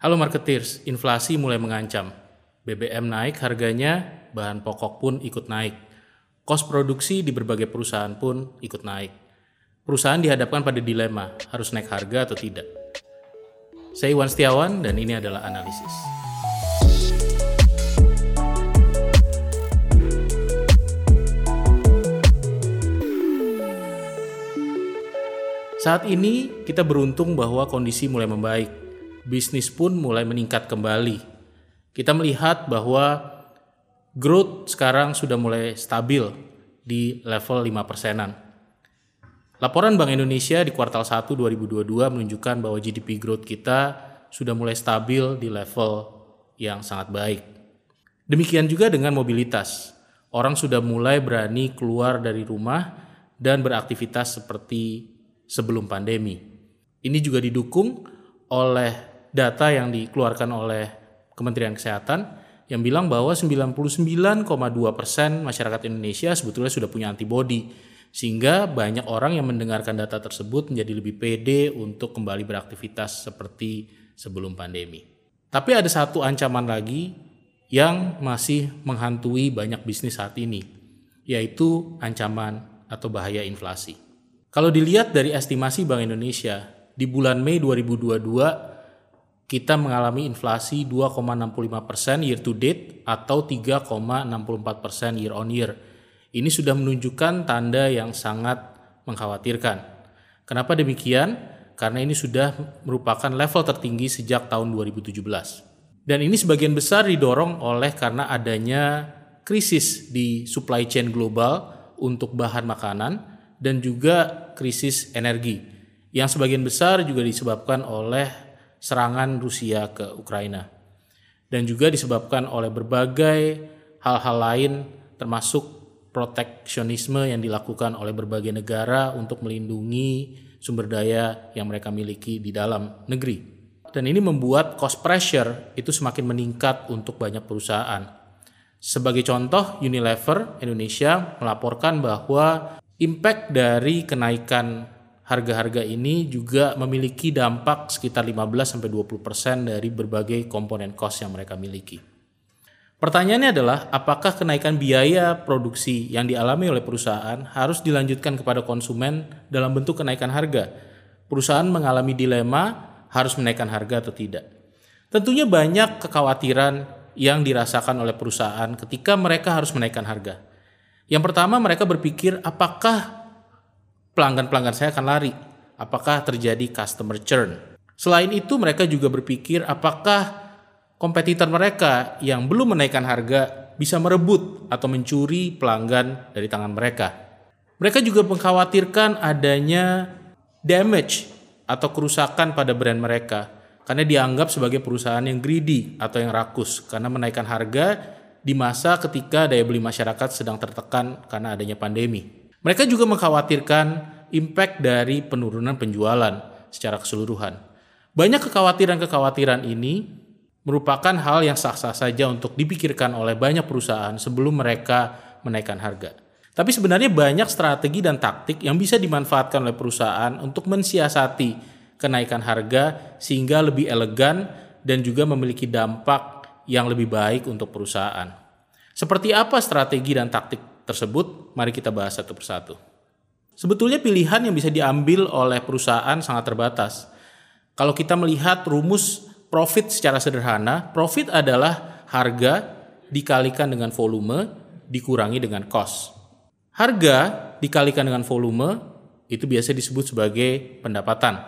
Halo marketeers, inflasi mulai mengancam. BBM naik harganya, bahan pokok pun ikut naik. Kos produksi di berbagai perusahaan pun ikut naik. Perusahaan dihadapkan pada dilema, harus naik harga atau tidak. Saya Iwan Setiawan dan ini adalah analisis. Saat ini kita beruntung bahwa kondisi mulai membaik. Bisnis pun mulai meningkat kembali. Kita melihat bahwa growth sekarang sudah mulai stabil di level 5 persenan. Laporan Bank Indonesia di kuartal 1 2022 menunjukkan bahwa GDP growth kita sudah mulai stabil di level yang sangat baik. Demikian juga dengan mobilitas. Orang sudah mulai berani keluar dari rumah dan beraktivitas seperti sebelum pandemi. Ini juga didukung oleh data yang dikeluarkan oleh Kementerian Kesehatan yang bilang bahwa 99,2 persen masyarakat Indonesia sebetulnya sudah punya antibodi sehingga banyak orang yang mendengarkan data tersebut menjadi lebih pede untuk kembali beraktivitas seperti sebelum pandemi. Tapi ada satu ancaman lagi yang masih menghantui banyak bisnis saat ini, yaitu ancaman atau bahaya inflasi. Kalau dilihat dari estimasi Bank Indonesia, di bulan Mei 2022 kita mengalami inflasi 2,65 persen year to date atau 3,64 persen year on year. Ini sudah menunjukkan tanda yang sangat mengkhawatirkan. Kenapa demikian? Karena ini sudah merupakan level tertinggi sejak tahun 2017. Dan ini sebagian besar didorong oleh karena adanya krisis di supply chain global untuk bahan makanan dan juga krisis energi yang sebagian besar juga disebabkan oleh serangan Rusia ke Ukraina dan juga disebabkan oleh berbagai hal-hal lain termasuk proteksionisme yang dilakukan oleh berbagai negara untuk melindungi sumber daya yang mereka miliki di dalam negeri. Dan ini membuat cost pressure itu semakin meningkat untuk banyak perusahaan. Sebagai contoh, Unilever Indonesia melaporkan bahwa impact dari kenaikan harga-harga ini juga memiliki dampak sekitar 15-20% dari berbagai komponen cost yang mereka miliki. Pertanyaannya adalah apakah kenaikan biaya produksi yang dialami oleh perusahaan harus dilanjutkan kepada konsumen dalam bentuk kenaikan harga? Perusahaan mengalami dilema harus menaikkan harga atau tidak. Tentunya banyak kekhawatiran yang dirasakan oleh perusahaan ketika mereka harus menaikkan harga. Yang pertama mereka berpikir apakah pelanggan-pelanggan saya akan lari? Apakah terjadi customer churn? Selain itu mereka juga berpikir apakah kompetitor mereka yang belum menaikkan harga bisa merebut atau mencuri pelanggan dari tangan mereka. Mereka juga mengkhawatirkan adanya damage atau kerusakan pada brand mereka karena dianggap sebagai perusahaan yang greedy atau yang rakus karena menaikkan harga di masa ketika daya beli masyarakat sedang tertekan karena adanya pandemi. Mereka juga mengkhawatirkan impact dari penurunan penjualan secara keseluruhan. Banyak kekhawatiran-kekhawatiran ini merupakan hal yang sah-sah saja untuk dipikirkan oleh banyak perusahaan sebelum mereka menaikkan harga. Tapi sebenarnya banyak strategi dan taktik yang bisa dimanfaatkan oleh perusahaan untuk mensiasati kenaikan harga sehingga lebih elegan dan juga memiliki dampak yang lebih baik untuk perusahaan. Seperti apa strategi dan taktik tersebut? Mari kita bahas satu persatu. Sebetulnya pilihan yang bisa diambil oleh perusahaan sangat terbatas. Kalau kita melihat rumus profit secara sederhana, profit adalah harga dikalikan dengan volume dikurangi dengan cost. Harga dikalikan dengan volume itu biasa disebut sebagai pendapatan.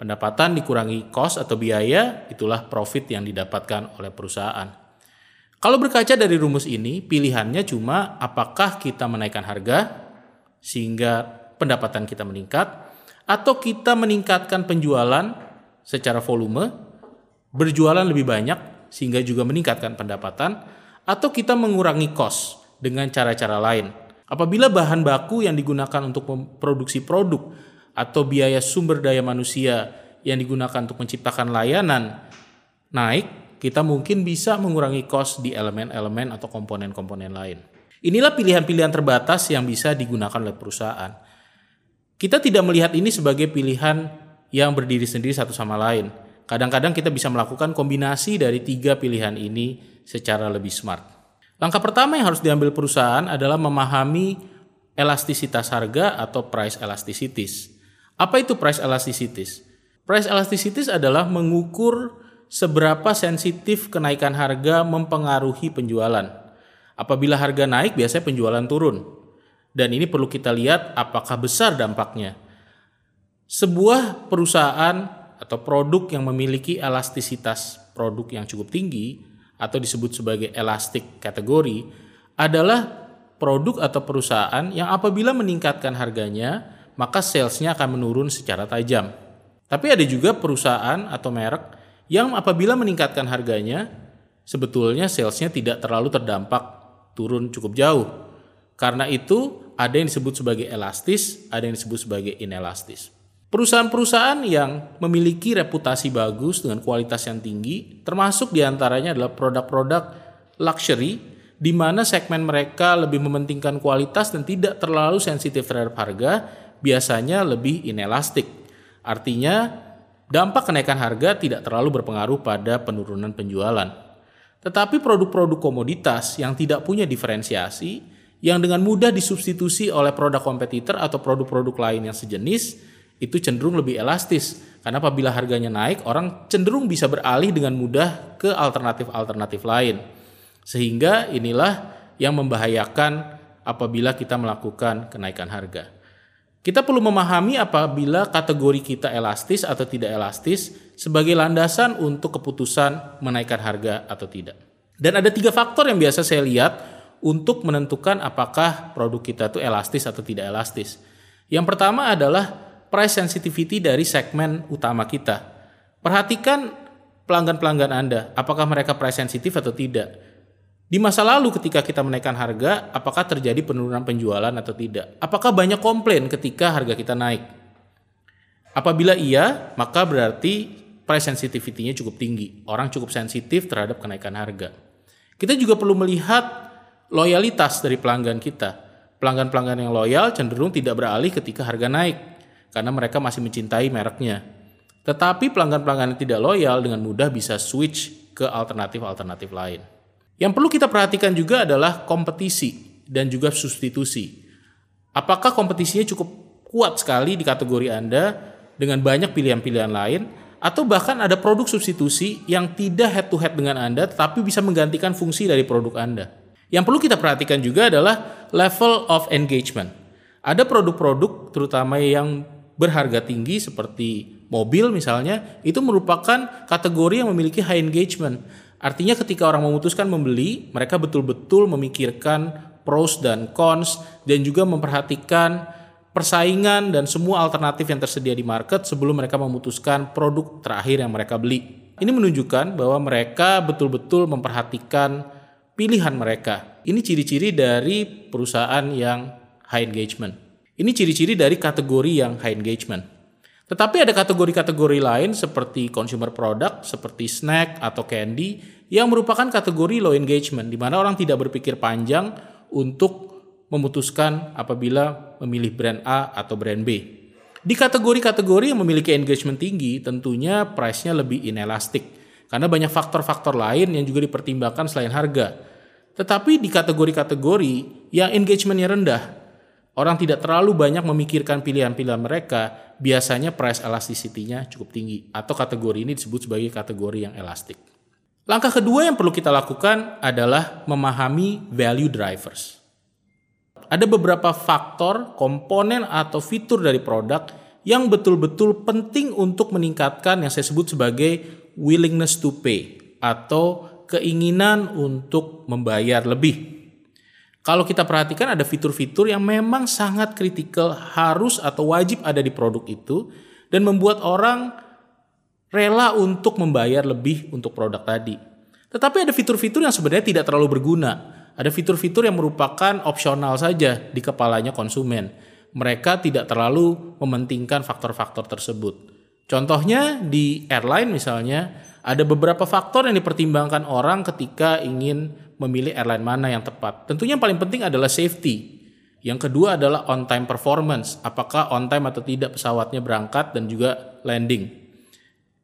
Pendapatan dikurangi cost atau biaya, itulah profit yang didapatkan oleh perusahaan. Kalau berkaca dari rumus ini, pilihannya cuma apakah kita menaikkan harga sehingga pendapatan kita meningkat, atau kita meningkatkan penjualan secara volume, berjualan lebih banyak sehingga juga meningkatkan pendapatan, atau kita mengurangi cost dengan cara-cara lain. Apabila bahan baku yang digunakan untuk memproduksi produk atau biaya sumber daya manusia yang digunakan untuk menciptakan layanan naik, kita mungkin bisa mengurangi cost di elemen-elemen atau komponen-komponen lain. Inilah pilihan-pilihan terbatas yang bisa digunakan oleh perusahaan. Kita tidak melihat ini sebagai pilihan yang berdiri sendiri satu sama lain, Kadang-kadang kita bisa melakukan kombinasi dari tiga pilihan ini secara lebih smart. Langkah pertama yang harus diambil perusahaan adalah memahami elastisitas harga atau price elasticities. Apa itu price elasticities? Price elasticities adalah mengukur seberapa sensitif kenaikan harga mempengaruhi penjualan. Apabila harga naik, biasanya penjualan turun. Dan ini perlu kita lihat apakah besar dampaknya. Sebuah perusahaan atau produk yang memiliki elastisitas produk yang cukup tinggi atau disebut sebagai elastic kategori adalah produk atau perusahaan yang apabila meningkatkan harganya maka salesnya akan menurun secara tajam. Tapi ada juga perusahaan atau merek yang apabila meningkatkan harganya sebetulnya salesnya tidak terlalu terdampak turun cukup jauh. Karena itu ada yang disebut sebagai elastis, ada yang disebut sebagai inelastis. Perusahaan-perusahaan yang memiliki reputasi bagus dengan kualitas yang tinggi, termasuk di antaranya adalah produk-produk luxury, di mana segmen mereka lebih mementingkan kualitas dan tidak terlalu sensitif terhadap harga, biasanya lebih inelastik. Artinya, dampak kenaikan harga tidak terlalu berpengaruh pada penurunan penjualan. Tetapi produk-produk komoditas yang tidak punya diferensiasi, yang dengan mudah disubstitusi oleh produk kompetitor atau produk-produk lain yang sejenis, itu cenderung lebih elastis karena apabila harganya naik orang cenderung bisa beralih dengan mudah ke alternatif-alternatif lain. Sehingga inilah yang membahayakan apabila kita melakukan kenaikan harga. Kita perlu memahami apabila kategori kita elastis atau tidak elastis sebagai landasan untuk keputusan menaikkan harga atau tidak. Dan ada tiga faktor yang biasa saya lihat untuk menentukan apakah produk kita itu elastis atau tidak elastis. Yang pertama adalah price sensitivity dari segmen utama kita. Perhatikan pelanggan-pelanggan Anda, apakah mereka price sensitif atau tidak. Di masa lalu ketika kita menaikkan harga, apakah terjadi penurunan penjualan atau tidak? Apakah banyak komplain ketika harga kita naik? Apabila iya, maka berarti price sensitivity-nya cukup tinggi. Orang cukup sensitif terhadap kenaikan harga. Kita juga perlu melihat loyalitas dari pelanggan kita. Pelanggan-pelanggan yang loyal cenderung tidak beralih ketika harga naik karena mereka masih mencintai mereknya. Tetapi pelanggan-pelanggan yang tidak loyal dengan mudah bisa switch ke alternatif-alternatif lain. Yang perlu kita perhatikan juga adalah kompetisi dan juga substitusi. Apakah kompetisinya cukup kuat sekali di kategori Anda dengan banyak pilihan-pilihan lain atau bahkan ada produk substitusi yang tidak head to head dengan Anda tetapi bisa menggantikan fungsi dari produk Anda. Yang perlu kita perhatikan juga adalah level of engagement. Ada produk-produk terutama yang berharga tinggi seperti mobil misalnya itu merupakan kategori yang memiliki high engagement. Artinya ketika orang memutuskan membeli, mereka betul-betul memikirkan pros dan cons dan juga memperhatikan persaingan dan semua alternatif yang tersedia di market sebelum mereka memutuskan produk terakhir yang mereka beli. Ini menunjukkan bahwa mereka betul-betul memperhatikan pilihan mereka. Ini ciri-ciri dari perusahaan yang high engagement. Ini ciri-ciri dari kategori yang high engagement. Tetapi ada kategori-kategori lain seperti consumer product, seperti snack atau candy yang merupakan kategori low engagement di mana orang tidak berpikir panjang untuk memutuskan apabila memilih brand A atau brand B. Di kategori-kategori yang memiliki engagement tinggi, tentunya price-nya lebih inelastik karena banyak faktor-faktor lain yang juga dipertimbangkan selain harga. Tetapi di kategori-kategori yang engagementnya rendah, orang tidak terlalu banyak memikirkan pilihan-pilihan mereka, biasanya price elasticity-nya cukup tinggi atau kategori ini disebut sebagai kategori yang elastik. Langkah kedua yang perlu kita lakukan adalah memahami value drivers. Ada beberapa faktor, komponen atau fitur dari produk yang betul-betul penting untuk meningkatkan yang saya sebut sebagai willingness to pay atau keinginan untuk membayar lebih kalau kita perhatikan ada fitur-fitur yang memang sangat kritikal harus atau wajib ada di produk itu dan membuat orang rela untuk membayar lebih untuk produk tadi. Tetapi ada fitur-fitur yang sebenarnya tidak terlalu berguna. Ada fitur-fitur yang merupakan opsional saja di kepalanya konsumen. Mereka tidak terlalu mementingkan faktor-faktor tersebut. Contohnya di airline misalnya, ada beberapa faktor yang dipertimbangkan orang ketika ingin memilih airline mana yang tepat. Tentunya yang paling penting adalah safety. Yang kedua adalah on time performance, apakah on time atau tidak pesawatnya berangkat dan juga landing.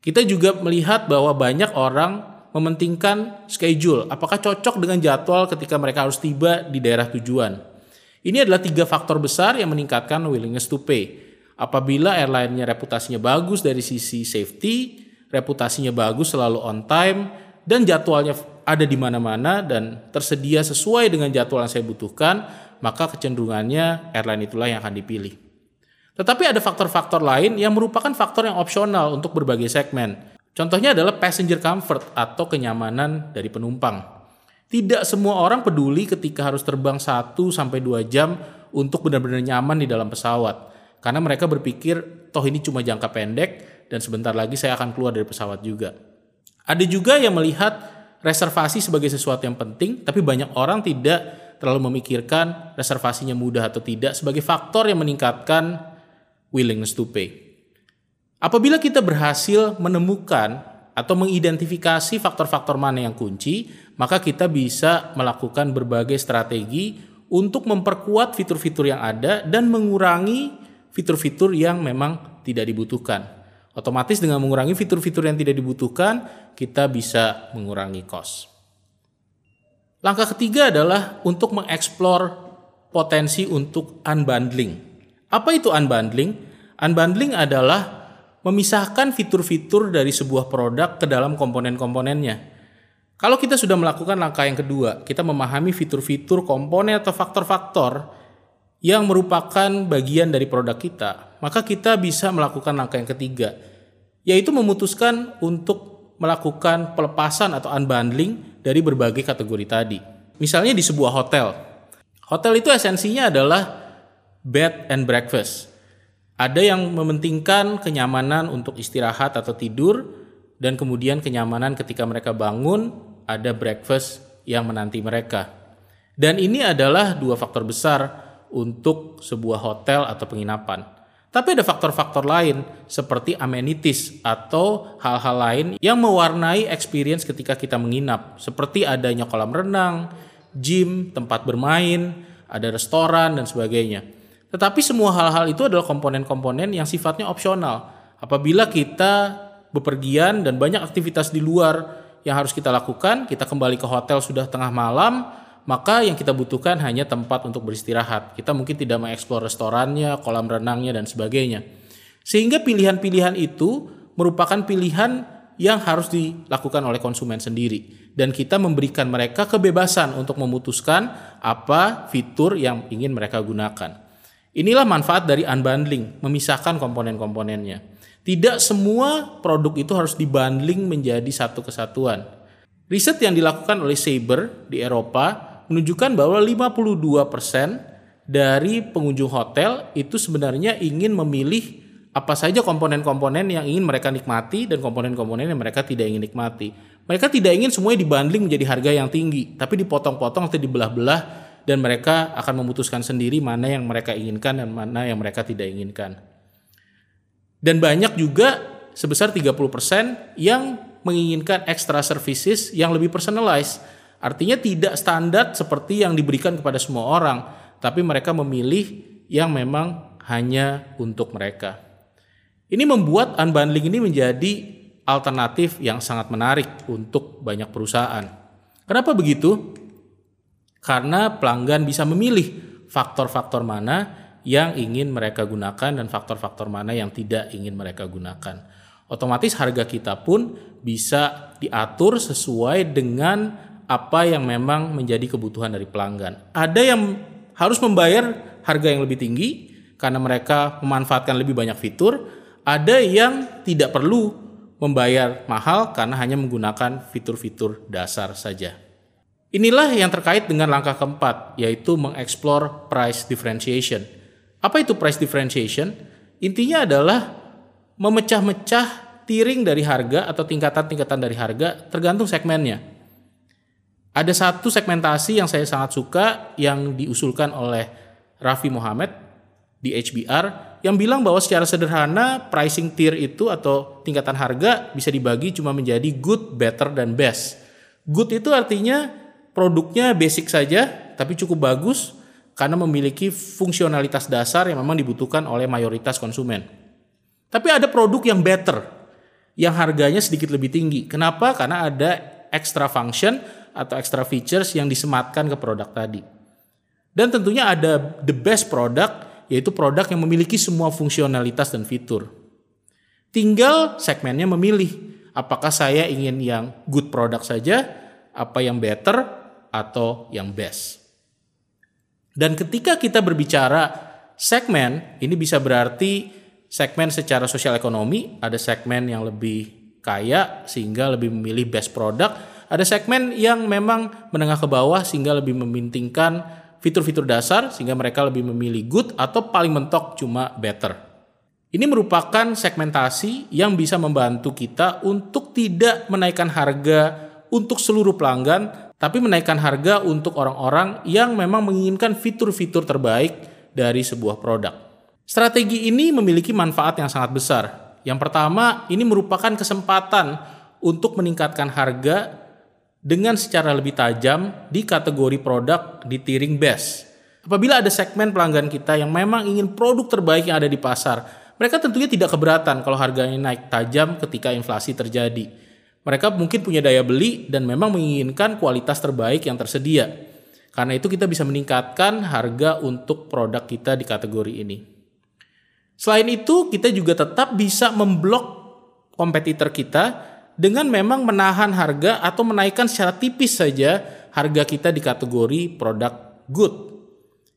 Kita juga melihat bahwa banyak orang mementingkan schedule, apakah cocok dengan jadwal ketika mereka harus tiba di daerah tujuan. Ini adalah tiga faktor besar yang meningkatkan willingness to pay. Apabila airline-nya reputasinya bagus dari sisi safety, reputasinya bagus selalu on time, dan jadwalnya ada di mana-mana dan tersedia sesuai dengan jadwal yang saya butuhkan, maka kecenderungannya airline itulah yang akan dipilih. Tetapi ada faktor-faktor lain yang merupakan faktor yang opsional untuk berbagai segmen. Contohnya adalah passenger comfort atau kenyamanan dari penumpang. Tidak semua orang peduli ketika harus terbang 1 sampai 2 jam untuk benar-benar nyaman di dalam pesawat. Karena mereka berpikir toh ini cuma jangka pendek dan sebentar lagi saya akan keluar dari pesawat juga. Ada juga yang melihat reservasi sebagai sesuatu yang penting, tapi banyak orang tidak terlalu memikirkan reservasinya mudah atau tidak sebagai faktor yang meningkatkan willingness to pay. Apabila kita berhasil menemukan atau mengidentifikasi faktor-faktor mana yang kunci, maka kita bisa melakukan berbagai strategi untuk memperkuat fitur-fitur yang ada dan mengurangi fitur-fitur yang memang tidak dibutuhkan. Otomatis dengan mengurangi fitur-fitur yang tidak dibutuhkan, kita bisa mengurangi cost. Langkah ketiga adalah untuk mengeksplor potensi untuk unbundling. Apa itu unbundling? Unbundling adalah memisahkan fitur-fitur dari sebuah produk ke dalam komponen-komponennya. Kalau kita sudah melakukan langkah yang kedua, kita memahami fitur-fitur, komponen atau faktor-faktor yang merupakan bagian dari produk kita, maka kita bisa melakukan langkah yang ketiga, yaitu memutuskan untuk melakukan pelepasan atau unbundling dari berbagai kategori tadi. Misalnya di sebuah hotel. Hotel itu esensinya adalah bed and breakfast. Ada yang mementingkan kenyamanan untuk istirahat atau tidur dan kemudian kenyamanan ketika mereka bangun, ada breakfast yang menanti mereka. Dan ini adalah dua faktor besar untuk sebuah hotel atau penginapan. Tapi ada faktor-faktor lain seperti amenities atau hal-hal lain yang mewarnai experience ketika kita menginap, seperti adanya kolam renang, gym, tempat bermain, ada restoran dan sebagainya. Tetapi semua hal-hal itu adalah komponen-komponen yang sifatnya opsional. Apabila kita bepergian dan banyak aktivitas di luar yang harus kita lakukan, kita kembali ke hotel sudah tengah malam, maka yang kita butuhkan hanya tempat untuk beristirahat. Kita mungkin tidak mengeksplor restorannya, kolam renangnya, dan sebagainya. Sehingga pilihan-pilihan itu merupakan pilihan yang harus dilakukan oleh konsumen sendiri. Dan kita memberikan mereka kebebasan untuk memutuskan apa fitur yang ingin mereka gunakan. Inilah manfaat dari unbundling, memisahkan komponen-komponennya. Tidak semua produk itu harus dibundling menjadi satu kesatuan. Riset yang dilakukan oleh Saber di Eropa menunjukkan bahwa 52% dari pengunjung hotel itu sebenarnya ingin memilih apa saja komponen-komponen yang ingin mereka nikmati dan komponen-komponen yang mereka tidak ingin nikmati. Mereka tidak ingin semuanya dibundling menjadi harga yang tinggi, tapi dipotong-potong atau dibelah-belah dan mereka akan memutuskan sendiri mana yang mereka inginkan dan mana yang mereka tidak inginkan. Dan banyak juga sebesar 30% yang menginginkan extra services yang lebih personalized. Artinya tidak standar seperti yang diberikan kepada semua orang, tapi mereka memilih yang memang hanya untuk mereka. Ini membuat unbundling ini menjadi alternatif yang sangat menarik untuk banyak perusahaan. Kenapa begitu? karena pelanggan bisa memilih faktor-faktor mana yang ingin mereka gunakan dan faktor-faktor mana yang tidak ingin mereka gunakan. Otomatis harga kita pun bisa diatur sesuai dengan apa yang memang menjadi kebutuhan dari pelanggan. Ada yang harus membayar harga yang lebih tinggi karena mereka memanfaatkan lebih banyak fitur, ada yang tidak perlu membayar mahal karena hanya menggunakan fitur-fitur dasar saja. Inilah yang terkait dengan langkah keempat, yaitu mengeksplor price differentiation. Apa itu price differentiation? Intinya adalah memecah-mecah tiring dari harga atau tingkatan-tingkatan dari harga tergantung segmennya. Ada satu segmentasi yang saya sangat suka yang diusulkan oleh Raffi Muhammad di HBR yang bilang bahwa secara sederhana pricing tier itu atau tingkatan harga bisa dibagi cuma menjadi good, better, dan best. Good itu artinya produknya basic saja tapi cukup bagus karena memiliki fungsionalitas dasar yang memang dibutuhkan oleh mayoritas konsumen. Tapi ada produk yang better. yang harganya sedikit lebih tinggi. Kenapa? Karena ada extra function atau extra features yang disematkan ke produk tadi. Dan tentunya ada the best product, yaitu produk yang memiliki semua fungsionalitas dan fitur. Tinggal segmennya memilih apakah saya ingin yang good product saja, apa yang better, atau yang best. Dan ketika kita berbicara segmen, ini bisa berarti segmen secara sosial ekonomi, ada segmen yang lebih kaya sehingga lebih memilih best product, ada segmen yang memang menengah ke bawah sehingga lebih memintingkan fitur-fitur dasar sehingga mereka lebih memilih good atau paling mentok cuma better. Ini merupakan segmentasi yang bisa membantu kita untuk tidak menaikkan harga untuk seluruh pelanggan, tapi menaikkan harga untuk orang-orang yang memang menginginkan fitur-fitur terbaik dari sebuah produk. Strategi ini memiliki manfaat yang sangat besar. Yang pertama, ini merupakan kesempatan untuk meningkatkan harga dengan secara lebih tajam di kategori produk di tiering best. Apabila ada segmen pelanggan kita yang memang ingin produk terbaik yang ada di pasar, mereka tentunya tidak keberatan kalau harganya naik tajam ketika inflasi terjadi. Mereka mungkin punya daya beli dan memang menginginkan kualitas terbaik yang tersedia. Karena itu kita bisa meningkatkan harga untuk produk kita di kategori ini. Selain itu, kita juga tetap bisa memblok kompetitor kita dengan memang menahan harga atau menaikkan secara tipis saja harga kita di kategori produk good.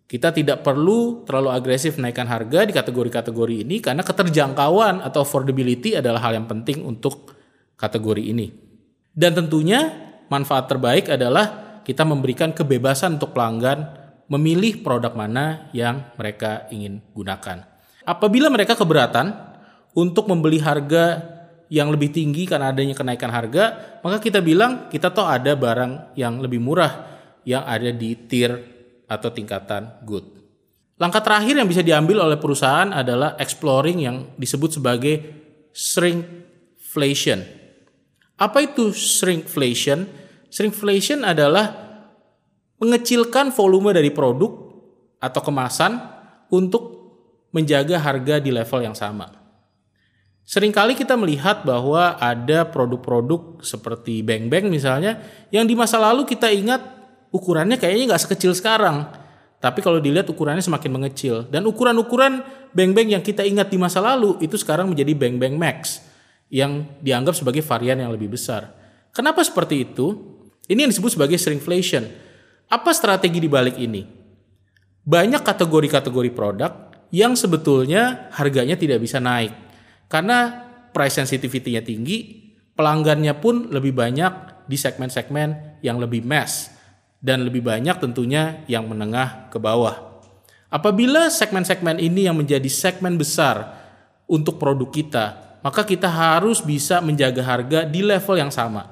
Kita tidak perlu terlalu agresif menaikkan harga di kategori-kategori ini karena keterjangkauan atau affordability adalah hal yang penting untuk kategori ini. Dan tentunya manfaat terbaik adalah kita memberikan kebebasan untuk pelanggan memilih produk mana yang mereka ingin gunakan. Apabila mereka keberatan untuk membeli harga yang lebih tinggi karena adanya kenaikan harga, maka kita bilang kita toh ada barang yang lebih murah yang ada di tier atau tingkatan good. Langkah terakhir yang bisa diambil oleh perusahaan adalah exploring yang disebut sebagai shrinkflation. Apa itu shrinkflation? Shrinkflation adalah mengecilkan volume dari produk atau kemasan untuk menjaga harga di level yang sama. Seringkali kita melihat bahwa ada produk-produk seperti Bang misalnya yang di masa lalu kita ingat ukurannya kayaknya nggak sekecil sekarang. Tapi kalau dilihat ukurannya semakin mengecil dan ukuran-ukuran Bang yang kita ingat di masa lalu itu sekarang menjadi Bang Max yang dianggap sebagai varian yang lebih besar. Kenapa seperti itu? Ini yang disebut sebagai shrinkflation. Apa strategi di balik ini? Banyak kategori-kategori produk yang sebetulnya harganya tidak bisa naik karena price sensitivity-nya tinggi, pelanggannya pun lebih banyak di segmen-segmen yang lebih mass dan lebih banyak tentunya yang menengah ke bawah. Apabila segmen-segmen ini yang menjadi segmen besar untuk produk kita, maka kita harus bisa menjaga harga di level yang sama.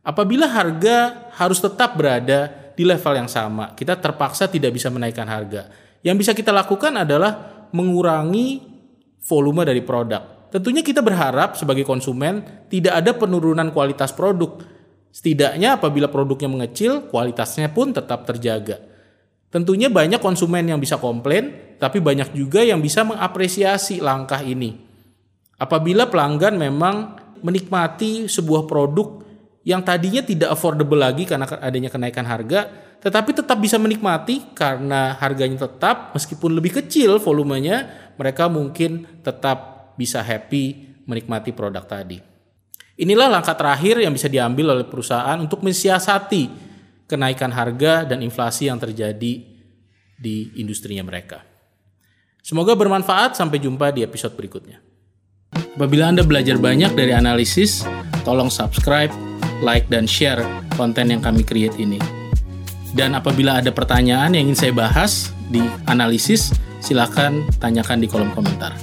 Apabila harga harus tetap berada di level yang sama, kita terpaksa tidak bisa menaikkan harga. Yang bisa kita lakukan adalah mengurangi volume dari produk. Tentunya kita berharap sebagai konsumen tidak ada penurunan kualitas produk. Setidaknya apabila produknya mengecil, kualitasnya pun tetap terjaga. Tentunya banyak konsumen yang bisa komplain, tapi banyak juga yang bisa mengapresiasi langkah ini. Apabila pelanggan memang menikmati sebuah produk yang tadinya tidak affordable lagi karena adanya kenaikan harga, tetapi tetap bisa menikmati karena harganya tetap meskipun lebih kecil volumenya, mereka mungkin tetap bisa happy menikmati produk tadi. Inilah langkah terakhir yang bisa diambil oleh perusahaan untuk mensiasati kenaikan harga dan inflasi yang terjadi di industrinya mereka. Semoga bermanfaat, sampai jumpa di episode berikutnya. Apabila Anda belajar banyak dari analisis, tolong subscribe, like, dan share konten yang kami create ini. Dan apabila ada pertanyaan yang ingin saya bahas di analisis, silakan tanyakan di kolom komentar.